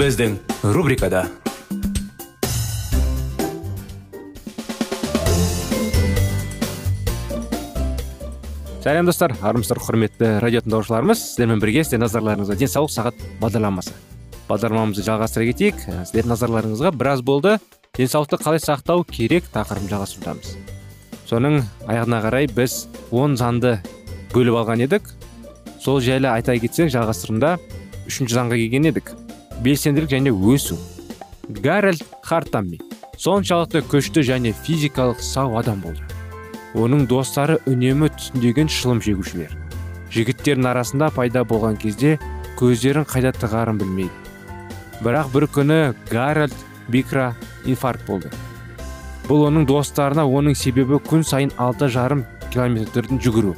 Біздің рубрикада сәлем достар. Армысыздар құрметті радио тыңдаушыларымыз сіздермен бірге сіздер назарларыңызға денсаулық сағат бағдарламасы. Бағдарламамызды жалғастыра кетейік. Сіздер назарларыңызға біраз болды. Денсаулықты қалай сақтау керек тақырыбын жалғастырудамыз. Соның аяғына қарай біз он заңды бөліп алған едік. Сол жайлы айта кетсек жалғастырымда үшінші заңға келген едік. Белсенділік және өсу. Гарольд хартамми соншалықты күшті және физикалық сау адам болды. Оның достары үнемі түсіндеген шылым шегушілер. Жігіттердің арасында пайда болған кезде көздерін қайда тығарын білмейді. Бірақ бір күні гарольд бикра инфаркт болды. Бұл оның достарына оның себебі күн сайын алты жарым жүгіру.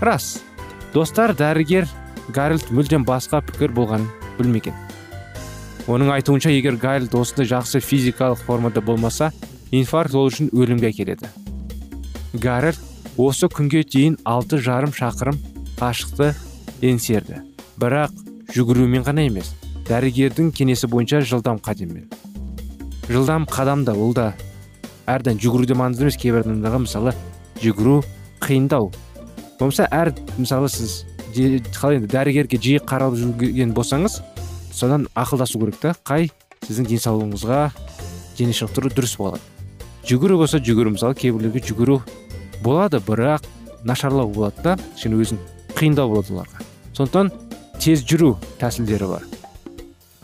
Рас достар дәрігер гарольд мүлдем басқа пікір болғанын білмеген. Оның айтуынша егер гарольд осындай жақсы физикалық формада болмаса инфаркт ол үшін өлімге әкеледі. Гарольд осы күнге дейін алты жарым шақырым қашықты еңсерді. Бірақ жүгірумен ғана емес дәрігердің кеңесі бойынша жылдам қадаммен жылдам қадам да ол да әрдайым жүгіру де маңызды емес кейбір адамдарға мысалы жүгіру қиындау. Болмаса әр мысалы сіз қалай енді дәрігерге жиі қаралып жүрген болсаңыз содан ақылдасу керек та. Қай сіздің денсаулығыңызға дене шынықтыру дұрыс болады. Жүгіру болса жүгіру мысалы кейбіреулерге жүгіру болады бірақ нашарлау болады да. Кішкене өзін қиындау болады оларға. Сондықтан тез жүру тәсілдері бар.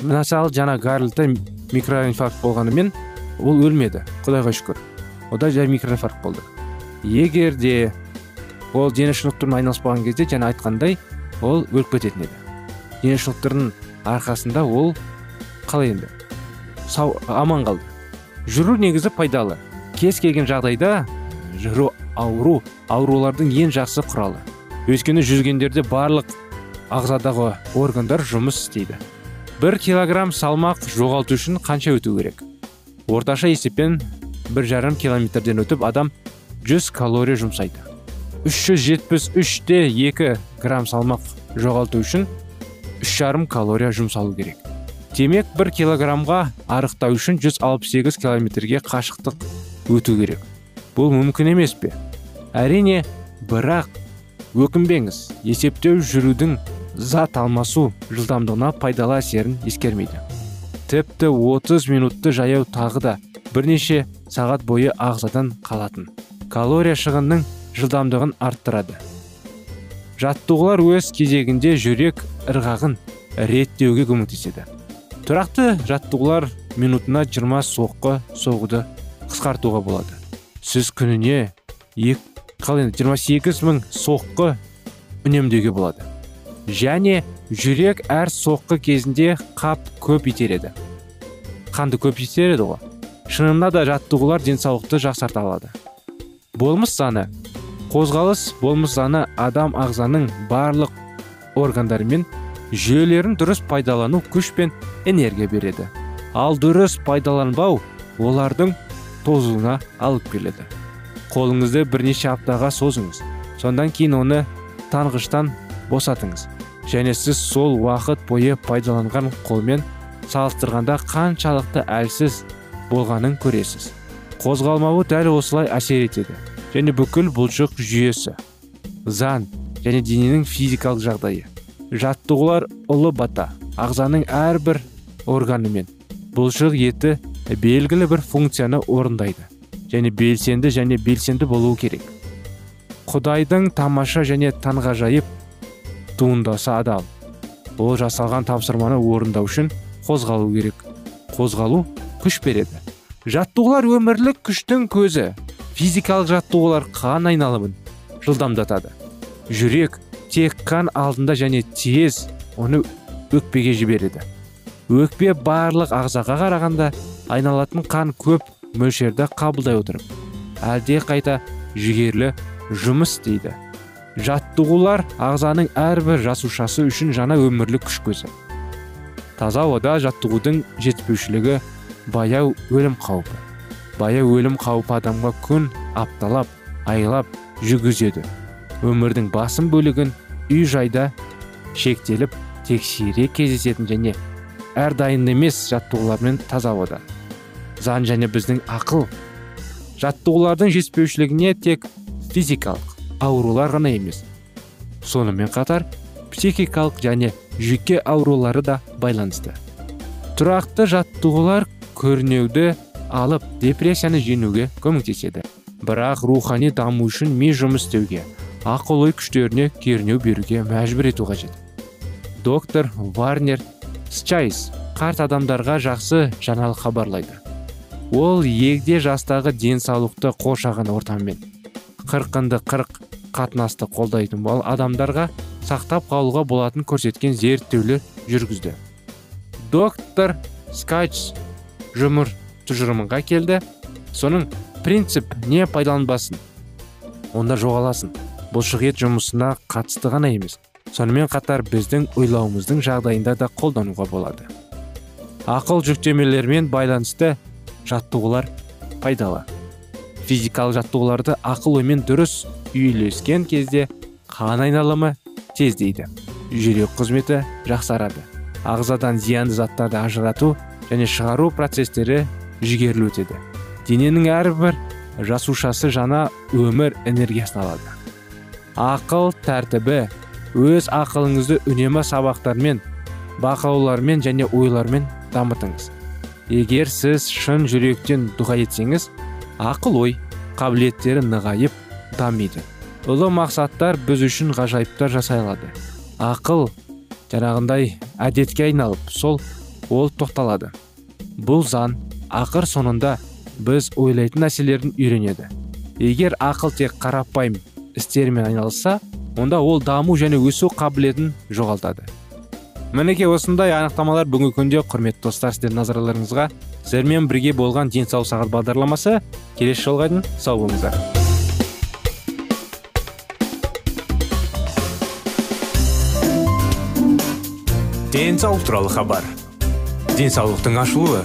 Мысалы жаңа гарольдта микроинфаркт болғанымен ол өлмеді. Құдайға шүкір. Ода жай микроинфаркт болды. Егер де ол дене шынықтырумен айналыспаған кезде жаңа айтқандай ол өліп кететін еді. Дене шынықтырудың арқасында ол қалай енді? Сау аман қалды. Жүру негізі пайдалы. Кез келген жағдайда жүру ауру аурулардың ең жақсы құралы. Өйткені жүргендерде барлық ағзадағы органдар жұмыс істейді. Бір килограмм салмақ жоғалту үшін қанша өту керек? Орташа есеппен бір жарым километрден өтіп адам 100 калория жұмсайды. 373-те 2 грамм салмақ жоғалту үшін үш жарым калория жұмсалу керек. Демек бір килограммға арықтау үшін 168 километрге қашықтық өту керек. Бұл мүмкін емес пе? Әрине бірақ өкінбеңіз есептеу жүрудің зат алмасу жылдамдығына пайдалы әсерін ескермейді. Тіпті 30 минутты жаяу тағы да бірнеше сағат бойы ағзадан қалатын. Калория шығынның жылдамдығын арттырады. Жаттығулар өз кезегінде жүрек ырғағын реттеуге көмектеседі. Тұрақты жаттығулар минутына 20 соққы соғуды қысқартуға болады. Сіз күніне қалай енді 28 мың соққы үнемдеуге болады. Және жүрек әр соққы кезінде қап көп итереді. Қанды көп итереді ғой. Шынында да жаттығулар денсаулықты жақсарта алады. Болмыс заңы қозғалыс болмыс заңы адам ағзаның барлық органдары мен жүйелерін дұрыс пайдалану күш пен энергия береді. Ал дұрыс пайдаланбау олардың тозуына алып келеді. Қолыңызды бірнеше аптаға созыңыз. Сондан кейін оны таңғыштан босатыңыз. Және сіз сол уақыт бойы пайдаланған қолмен салыстырғанда қаншалықты әлсіз болғанын көресіз. Қозғалмауы дәл осылай әсер етеді. Және бүкіл бұлшық жүйесі зан және дененің физикалық жағдайы жаттығулар ұлы бата ағзаның әрбір органымен бұлшық еті белгілі бір функцияны орындайды және белсенді және белсенді болуы керек. Құдайдың тамаша және таңғажайып туындасы адал. Ол жасалған тапсырманы орындау үшін қозғалу керек. Қозғалу күш береді. Жаттығулар өмірлік күштің көзі. Физикалық жаттығулар қан айналымын жылдамдатады. Жүрек тек қан алдында және тез оны өкпеге жібереді. Өкпе барлық ағзаға қарағанда айналатын қан көп мөлшерді қабылдай отырып әлде қайта жігерлі жұмыс істейді. Жаттығулар ағзаның әрбір жасушасы үшін жаңа өмірлік күш көзі таза ауада жаттығудың жетіспеушілігі баяу өлім қаупі. Баяу өлім қаупі адамға күн апталап айлап жүргізеді. Өмірдің басым бөлігін үй жайда шектеліп тек сирек кездесетін және әрдайым емес жаттығулармен таза ауада заң және біздің ақыл жаттығулардың жетіспеушілігіне тек физикалық аурулар ғана емес. Сонымен қатар психикалық және жүйке аурулары да байланысты. Тұрақты жаттығулар көрнеуді алып депрессияны жеңуге көмектеседі. Бірақ рухани даму үшін ми жұмыс істеуге ақыл ой күштеріне кернеу беруге мәжбүр ету қажет. Доктор варнер счайс қарт адамдарға жақсы жаңалық хабарлайды. Ол егде жастағы денсаулықты қоршаған ортамен қырқынды қырық қатынасты қолдайтын бол адамдарға сақтап қалуға болатын көрсеткен зерттеулер жүргізді. Доктор скайч жұмыр тұжырымға келді. Соның принцип не пайдаланбасын онда жоғаласын. Бұлшық ет жұмысына қатысты ғана емес сонымен қатар біздің ойлауымыздың жағдайында да қолдануға болады. Ақыл жүктемелермен байланысты жаттығулар пайдалы. Физикалық жаттығуларды ақыл оймен дұрыс үйлескен кезде қан айналымы тездейді жүрек қызметі жақсарады. Ағзадан зиянды заттарды ажырату және шығару процестері жігерлі өтеді. Дененің әрбір жасушасы жаңа өмір энергиясын алады. Ақыл тәртібі өз ақылыңызды үнемі сабақтармен бақылаулармен және ойлармен дамытыңыз. Егер сіз шын жүректен дұға етсеңіз ақыл ой қабілеттері нығайып дамиды. Ұлы мақсаттар біз үшін ғажайыптар жасай алады ақыл жаңағындай әдетке айналып сол ол тоқталады. Бұл заң ақыр соңында біз ойлайтын нәрселерін үйренеді. Егер ақыл тек қарапайым істермен айналысса онда ол даму және өсу қабілетін жоғалтады. Мінекей осындай анықтамалар бүгінгі күнде құрметті достар сіздердің назарларыңызға сіздермен бірге болған денсаулық сағат бағдарламасы. Келесі жолға дейін сау болыңыздар. Денсаулық туралы хабар. Денсаулықтың ашылуы.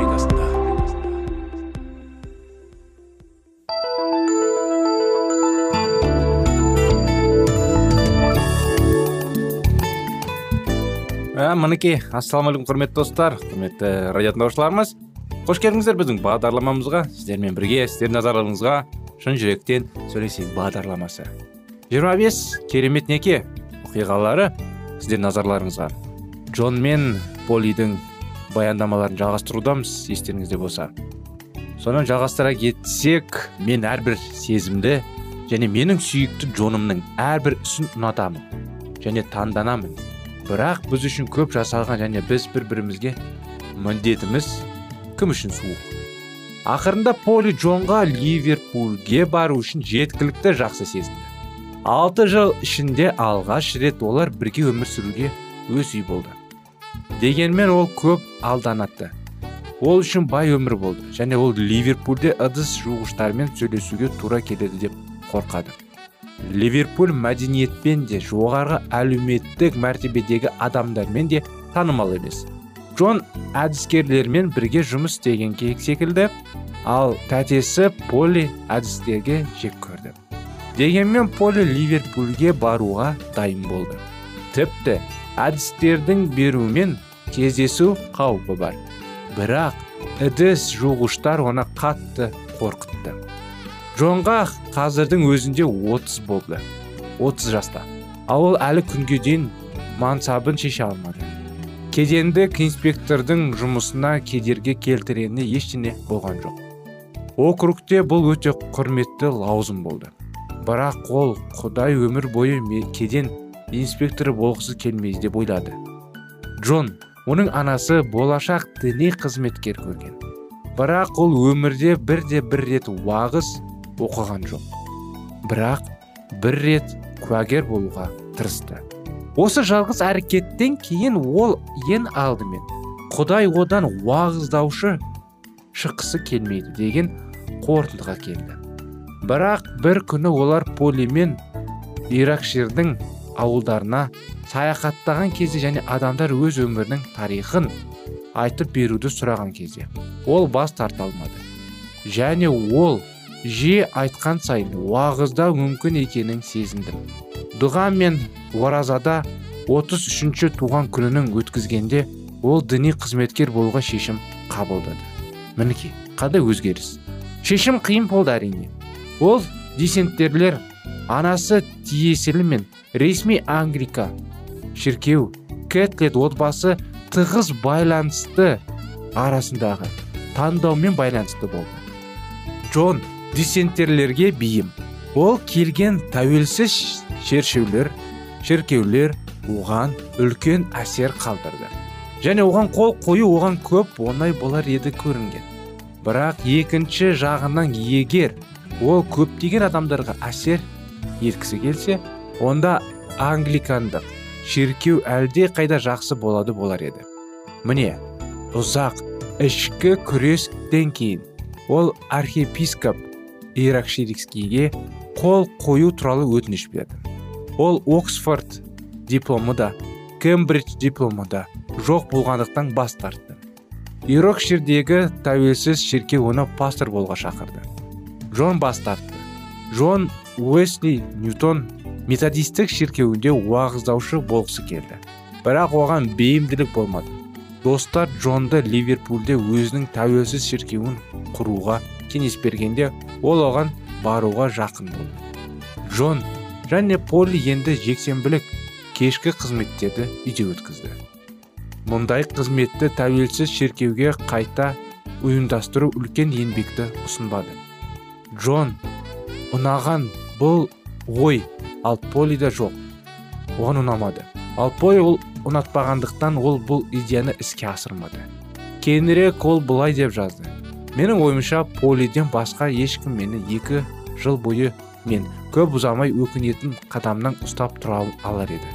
Мінекей ассалаумағалейкум құрметті достар құрметті радио тыңдаушыларымыз қош келдіңіздер біздің бағдарламамызға. Сіздермен бірге сіздердің назарларыңызға шын жүректен сөйлесейік бағдарламасы. 25 керемет неке оқиғалары сіздердің назарларыңызға. Джон мен полидің баяндамаларын жалғастырудамыз естеріңізде болса. Соны жалғастыра кетсек мен әрбір сезімді және менің сүйікті джонымның әрбір ісін ұнатамын және таңданамын. Бірақ біз үшін көп жасалған және біз бір бірімізге міндетіміз кім үшін суық? Ақырында поли джонға ливерпульге бару үшін жеткілікті жақсы сезінді. Алты жыл ішінде алғаш рет олар бірге өмір сүруге өз үй болды. Дегенмен ол көп алданатты. Ол үшін бай өмір болды және ол ливерпульде ыдыс жуғыштармен сөйлесуге тура келеді деп қорқады. Ливерпуль мәдениетпен де жоғарғы әлеуметтік мәртебедегі адамдармен де танымал емес. Джон әдіскерлермен бірге жұмыс істеген секілді. Ал тәтесі поли әдістерге жек көрді. Дегенмен поли ливерпульге баруға дайын болды. Тіпті әдістердің берумен кездесу қаупі бар. Бірақ ыдыс жуғыштар оны қатты қорқытты. Джонға қазірдің өзінде 30 болды. 30 жаста. Ал ол әлі күнге дейін мансабын шеше алмады. Кедендік инспектордың жұмысына кедергі келтірене ештеңе болған жоқ. Округте бұл өте құрметті лауазым болды. Бірақ ол құдай өмір бойы кеден инспекторы болғысы келмейді деп ойлады. Джон оның анасы болашақ діни қызметкер көрген. Бірақ ол өмірде бірде бір рет уағыз оқыған жоқ. Бірақ бір рет куәгер болуға тырысты. Осы жалғыз әрекеттен кейін ол ең алдымен құдай одан уағыздаушы шыққысы келмейді деген қорытындыға келді. Бірақ бір күні олар поли мен иракширдің ауылдарына саяхаттаған кезде және адамдар өз өмірінің тарихын айтып беруді сұраған кезде ол бас тарта алмады. Және ол жиі айтқан сайын уағыздау мүмкін екенін сезіндім. Дұға мен оразада 33-ші туған күнінің өткізгенде ол діни қызметкер болуға шешім қабылдады. Мінекей қандай өзгеріс? Шешім қиын болды әрине. Ол десенттерлер анасы тиесілі мен ресми англика шіркеу кэтлет отбасы тығыз байланысты арасындағы таңдаумен байланысты болды. Джон диссентерлерге бейім. Ол келген тәуелсіз шершеулер шіркеулер оған үлкен әсер қалдырды. Және оған қол қою оған көп оңай болар еді көрінген. Бірақ екінші жағынан егер ол көптеген адамдарға әсер еткісі келсе онда англикандық шіркеу әлде қайда жақсы болады болар еді. Міне ұзақ ішкі күрестен кейін ол архиепископ иракширикскийге қол қою туралы өтініш берді. Ол оксфорд дипломы да кембридж дипломы да жоқ болғандықтан бас тартты. Ирокширдегі тәуелсіз шіркеу оны пастор болға шақырды. Джон бас тартты. Джон уэсли ньютон методистік шіркеуінде уағыздаушы болғысы келді. Бірақ оған бейімділік болмады. Достар джонды ливерпульде өзінің тәуелсіз шіркеуін құруға кеңес бергенде ол оған баруға жақын болды. Джон және поли енді жексенбілік кешкі қызметтерді үйде өткізді. Мұндай қызметті тәуелсіз шеркеуге қайта ұйымдастыру үлкен еңбекті ұсынбады. Джон ұнаған бұл ой ал полида жоқ. Оған ұнамады. Ал поли ол ұнатпағандықтан ол бұл идеяны іске асырмады. Кейінірек ол былай деп жазды. Менің ойымша полиден басқа ешкім мені екі жыл бойы мен көп ұзамай өкінетін қадамнан ұстап тұра алар еді.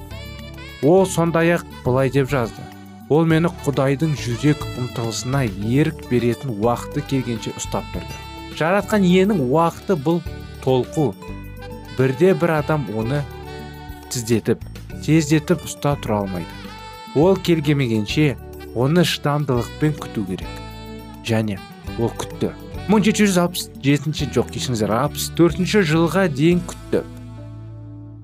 Ол сондай ақ былай деп жазды. Ол мені құдайдың жүрек ұмтылысына ерік беретін уақыты келгенше ұстап тұрды. Жаратқан иенің уақыты бұл толқу. Бірде бір адам оны тіздетіп тездетіп ұста тұра алмайды. Ол келгемегенше оны шыдамдылықпен күту керек. Және ол күтті. 1767 жоқ кешіріңіздер 64 жылға дейін күтті.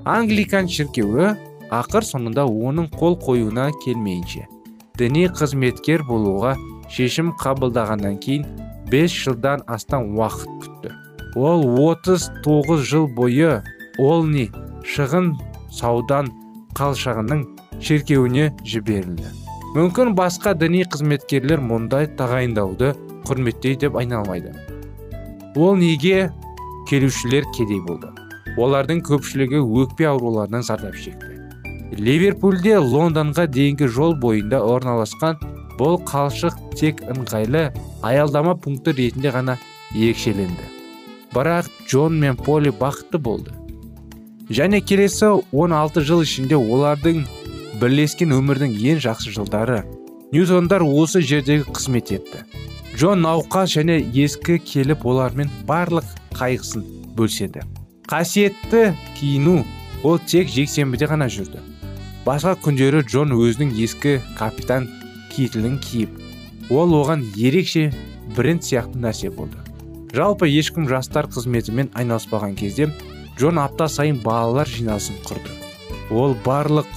Англикан шіркеуі ақыр соңында оның қол қоюына келмейінше діни қызметкер болуға шешім қабылдағаннан кейін 5 жылдан астам уақыт күтті. Ол 39 жыл бойы олни шығын саудан қалшағының шіркеуіне жіберілді. Мүмкін басқа діни қызметкерлер мұндай тағайындауды құрметтей деп айналмайды ол неге келушілер кедей болды? Олардың көпшілігі өкпе ауруларынан зардап шекті. Ливерпульде лондонға дейінгі жол бойында орналасқан бұл қалшық тек ыңғайлы аялдама пункті ретінде ғана ерекшеленді. Бірақ джон мен поли бақытты болды. Және келесі 16 жыл ішінде олардың бірлескен өмірдің ең жақсы жылдары. Ньютондар осы жердегі қызмет етті. Джон науқас және ескі келіп олармен барлық қайғысын бөлседі қасиетті киіну ол тек жексенбіде ғана жүрді. Басқа күндері джон өзінің ескі капитан кителін киіп ол оған ерекше бренд сияқты нәрсе болды. Жалпы ешкім жастар қызметімен айналыспаған кезде джон апта сайын балалар жиналысын құрды. Ол барлық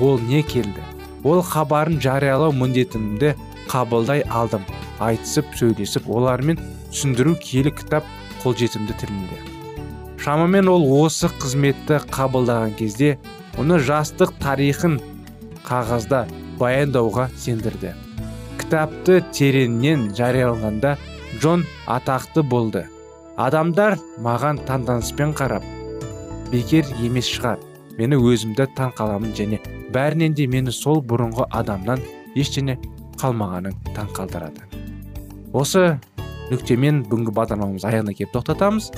ол не келді? Ол хабарын жариялау міндетімді қабылдай алдым. Айтысып сөйлесіп олармен түсіндіру киелі кітап қолжетімді тілінде. Шамамен ол осы қызметті қабылдаған кезде оны жастық тарихын қағазда баяндауға сендірді. Кітапты тереңнен жариялағанда джон атақты болды. Адамдар маған таңданыспен қарап бекер емес шығар мені өзімді таң қаламын және бәрінен де мені сол бұрынғы адамнан ештеңе қалмағаның таң қалдырады осы нүктемен бүгінгі бағдарламамыз аяғына келіп тоқтатамыз.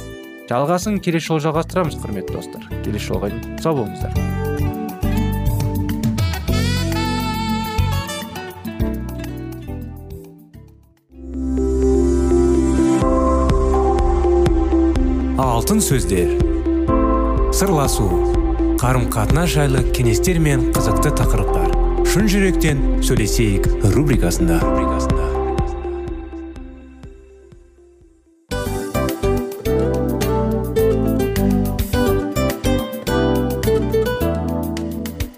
Жалғасын келесі жолы жалғастырамыз құрметті достар. Келесі жолға дейін сау болыңыздар. Алтын сөздер. Сырласу. Қарым қатынас жайлы кеңестер мен қызықты тақырыптар. Шын жүректен сөйлесейік рубрикасында.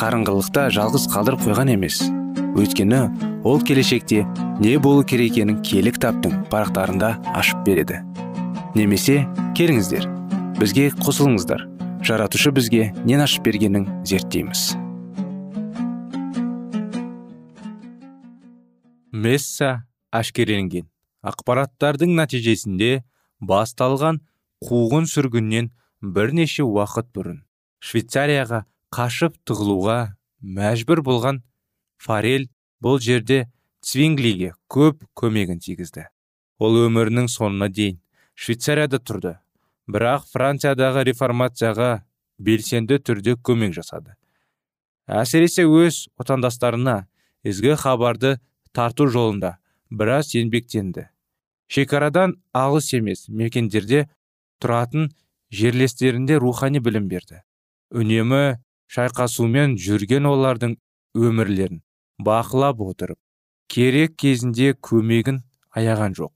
қарыңғылықта жалғыз қалдырып қойған емес. Өйткені ол келешекте не болу керек екенін киелі кітаптың парақтарында ашып береді. Немесе келіңіздер бізге қосылыңыздар. Жаратушы бізге нен ашып бергенін зерттейміз. Месса ашкереленген ақпараттардың нәтижесінде басталған қуғын сүргіннен бірнеше уақыт бұрын швейцарияға қашып тығылуға мәжбүр болған фарель бұл жерде цвинглиге көп көмегін тигізді. Ол өмірінің соңына дейін швейцарияда тұрды. Бірақ франциядағы реформацияға белсенді түрде көмек жасады. Әсіресе өз отандастарына ізгі хабарды тарту жолында біраз еңбектенді. Шекарадан алыс емес мекендерде тұратын жерлестерінде рухани білім берді. Үнемі шайқасумен жүрген олардың өмірлерін бақылап отырып керек кезінде көмегін аяған жоқ.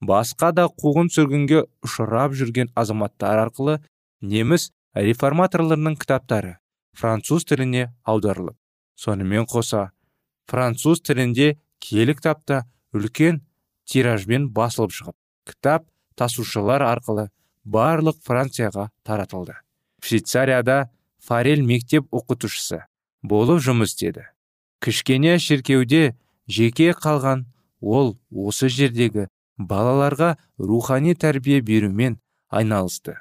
Басқа да қуғын сүргінге ұшырап жүрген азаматтар арқылы неміс реформаторларының кітаптары француз тіліне аударылып сонымен қоса француз тілінде киелі кітапта үлкен тиражбен басылып шығып кітап тасушылар арқылы барлық францияға таратылды. Швейцарияда фарель мектеп оқытушысы болып жұмыс істеді. Кішкене шіркеуде жеке қалған ол осы жердегі балаларға рухани тәрбие берумен айналысты.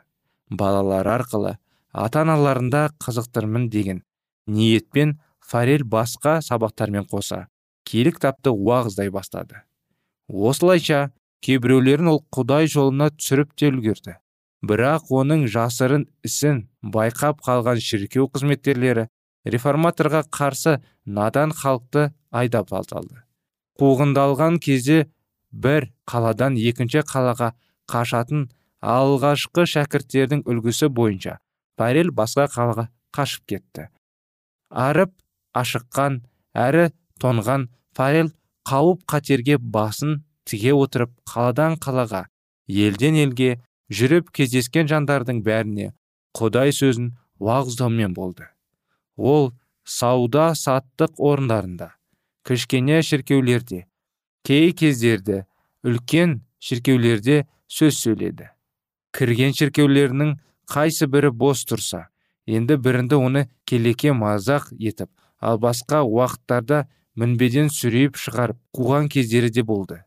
Балалар арқылы ата аналарында қызықтырмын деген ниетпен фарель басқа сабақтармен қоса киелі кітапты уағыздай бастады. Осылайша кейбіреулерін ол құдай жолына түсіріп те үлгерді. Бірақ оның жасырын ісін байқап қалған шіркеу қызметкерлері реформаторға қарсы надан халықты айдап алды қуғындалған кезде бір қаладан екінші қалаға қашатын алғашқы шәкірттердің үлгісі бойынша парель басқа қалаға қашып кетті. Арып ашыққан әрі тонған фарел қауіп қатерге басын тіге отырып қаладан қалаға елден елге жүріп кездескен жандардың бәріне құдай сөзін уағыздаумен болды. Ол сауда саттық орындарында кішкене шіркеулерде кей кездерде үлкен шіркеулерде сөз сөйледі. Кірген шіркеулерінің қайсы бірі бос тұрса енді бірінде оны келеке мазақ етіп ал басқа уақыттарда мінбеден сүрейіп шығарып қуған кездері де болды.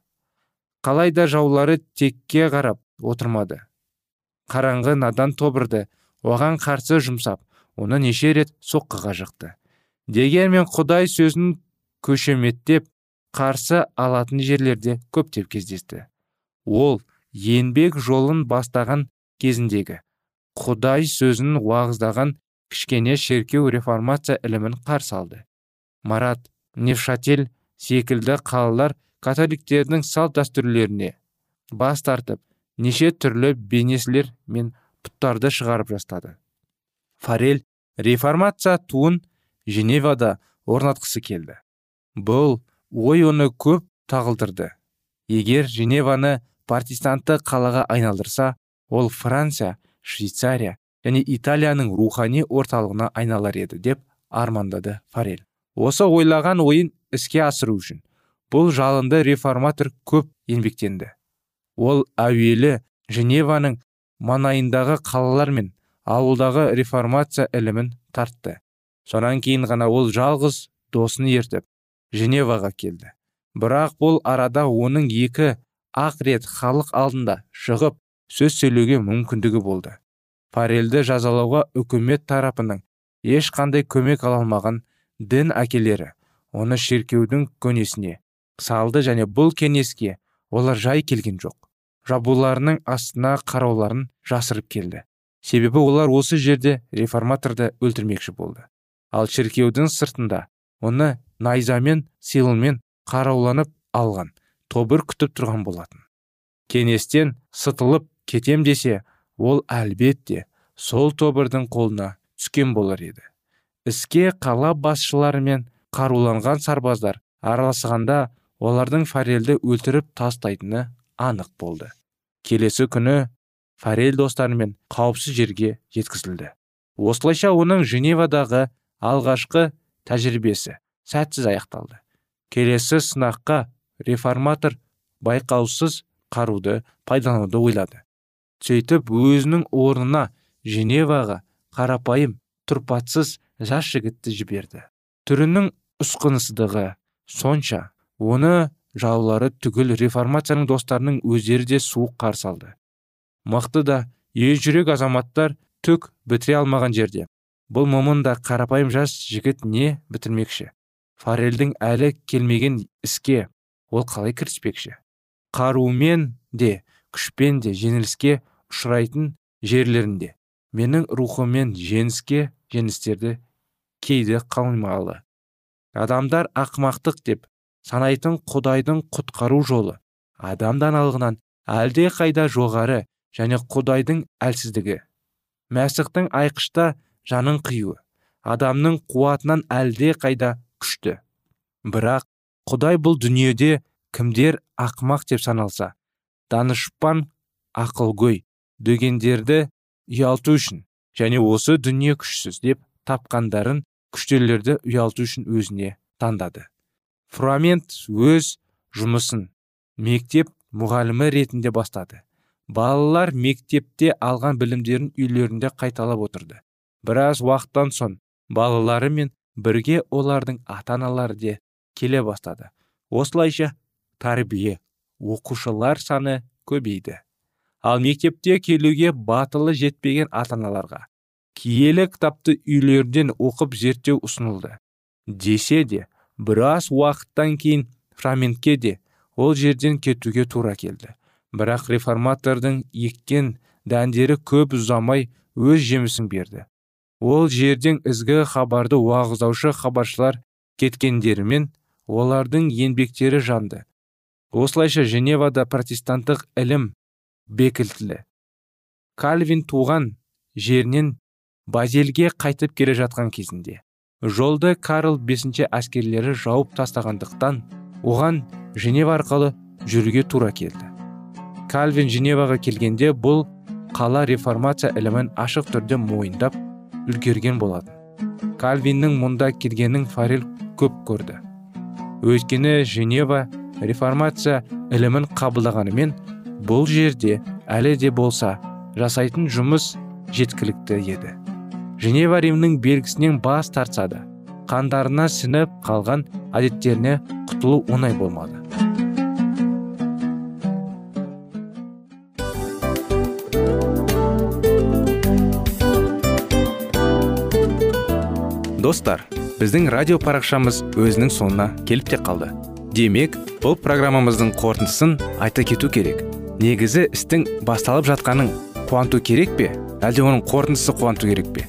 Қалайда жаулары текке қарап отырмады. Қараңғы надан тобырды оған қарсы жұмсап оны неше рет соққыға жықты. Дегенмен құдай сөзін көшеметтеп қарсы алатын жерлерде көптеп кездесті. Ол еңбек жолын бастаған кезіндегі құдай сөзін уағыздаған кішкене шеркеу реформация ілімін қарсы алды. Марат невшатель секілді қалалар католиктердің салт дәстүрлеріне бас тартып неше түрлі бейнесілер мен пұттарды шығарып жастады. Фарель реформация туын женевада орнатқысы келді. Бұл ой оны көп тағылдырды. Егер женеваны партистанты қалаға айналдырса ол франция швейцария және италияның рухани орталығына айналар еді деп армандады фарель осы ойлаған ойын іске асыру үшін бұл жалынды реформатор көп еңбектенді. Ол әуелі женеваның манайындағы қалалар мен ауылдағы реформация ілімін тартты. Сонан кейін ғана ол жалғыз досын ертіп женеваға келді. Бірақ бұл арада оның екі ақ рет халық алдында шығып сөз сөйлеуге мүмкіндігі болды. Парельді жазалауға үкімет тарапының ешқандай көмек ала алмаған дін әкелері оны шеркеудің көнесіне салды және бұл кеңеске олар жай келген жоқ. Жабуларының астына қарауларын жасырып келді. Себебі олар осы жерде реформаторды өлтірмекші болды. Ал шіркеудің сыртында оны найзамен силымен қарауланып алған тобыр күтіп тұрған болатын. Кеңестен сытылып кетем десе ол әлбетте сол тобырдың қолына түскен болар еді. Іске қала басшылары мен қаруланған сарбаздар араласқанда олардың фарельді өлтіріп тастайтыны анық болды. Келесі күні фарель достарымен қауіпсіз жерге жеткізілді. Осылайша оның женевадағы алғашқы тәжірибесі сәтсіз аяқталды. Келесі сынаққа реформатор байқаусыз қаруды пайдалануды ойлады. Сөйтіп өзінің орнына женеваға қарапайым тұрпатсыз жас жігітті жіберді. Түрінің ұсқынсыздығы сонша оны жаулары түгіл реформацияның достарының өздері де суық қарсы алды мықты да ержүрек азаматтар түк бітіре алмаған жерде. Бұл момын да қарапайым жас жігіт не бітірмекші? Фарельдің әлі келмеген іске ол қалай кіріспекші? Қарумен де күшпен де жеңіліске ұшырайтын жерлерінде. Менің рухыммен жеңіске жеңістерді кейде қалмалы. Адамдар ақымақтық деп санайтын құдайдың құтқару жолы адам даналығынан әлде қайда жоғары және құдайдың әлсіздігі. Мәсіхтің айқышта жанын қиюы адамның қуатынан әлде қайда күшті. Бірақ құдай бұл дүниеде кімдер ақымақ деп саналса данышпан ақылгөй дегендерді ұялту үшін және осы дүние күшсіз деп тапқандарын күштелерді ұялту үшін өзіне таңдады. Фурамент өз жұмысын мектеп мұғалімі ретінде бастады. Балалар мектепте алған білімдерін үйлерінде қайталап отырды. Біраз уақыттан соң балалары мен бірге олардың ата аналары де келе бастады. Осылайша тәрбие оқушылар саны көбейді. Ал мектепте келуге батылы жетпеген ата аналарға киелі кітапты үйлерден оқып зерттеу ұсынылды. Десе де біраз уақыттан кейін фраментке де ол жерден кетуге тура келді. Бірақ реформатордың еккен дәндері көп ұзамай өз жемісін берді. Ол жерден ізгі хабарды уағыздаушы хабаршылар кеткендерімен олардың еңбектері жанды. Осылайша женевада протестанттық ілім бекітілді. Кальвин туған жерінен базелге қайтып келе жатқан кезінде. Жолды карл бесінші әскерлері жауып тастағандықтан оған женева арқылы жүруге тура келді. Кальвин женеваға келгенде бұл қала реформация ілімін ашық түрде мойындап үлгерген болатын. Кальвиннің мұнда келгенін фарел көп көрді. Өйткені женева реформация ілімін қабылдағанымен бұл жерде әлі де болса жасайтын жұмыс жеткілікті еді. Женева римнің белгісінен бас тартса да қандарына сініп қалған әдеттеріне құтылу оңай болмады. Достар біздің радио парақшамыз өзінің соңына келіп те қалды. Демек бұл программамыздың қорытындысын айта кету керек. Негізі істің басталып жатқанын қуанту керек пе? Әлде оның қорытындысы қуанту керек пе?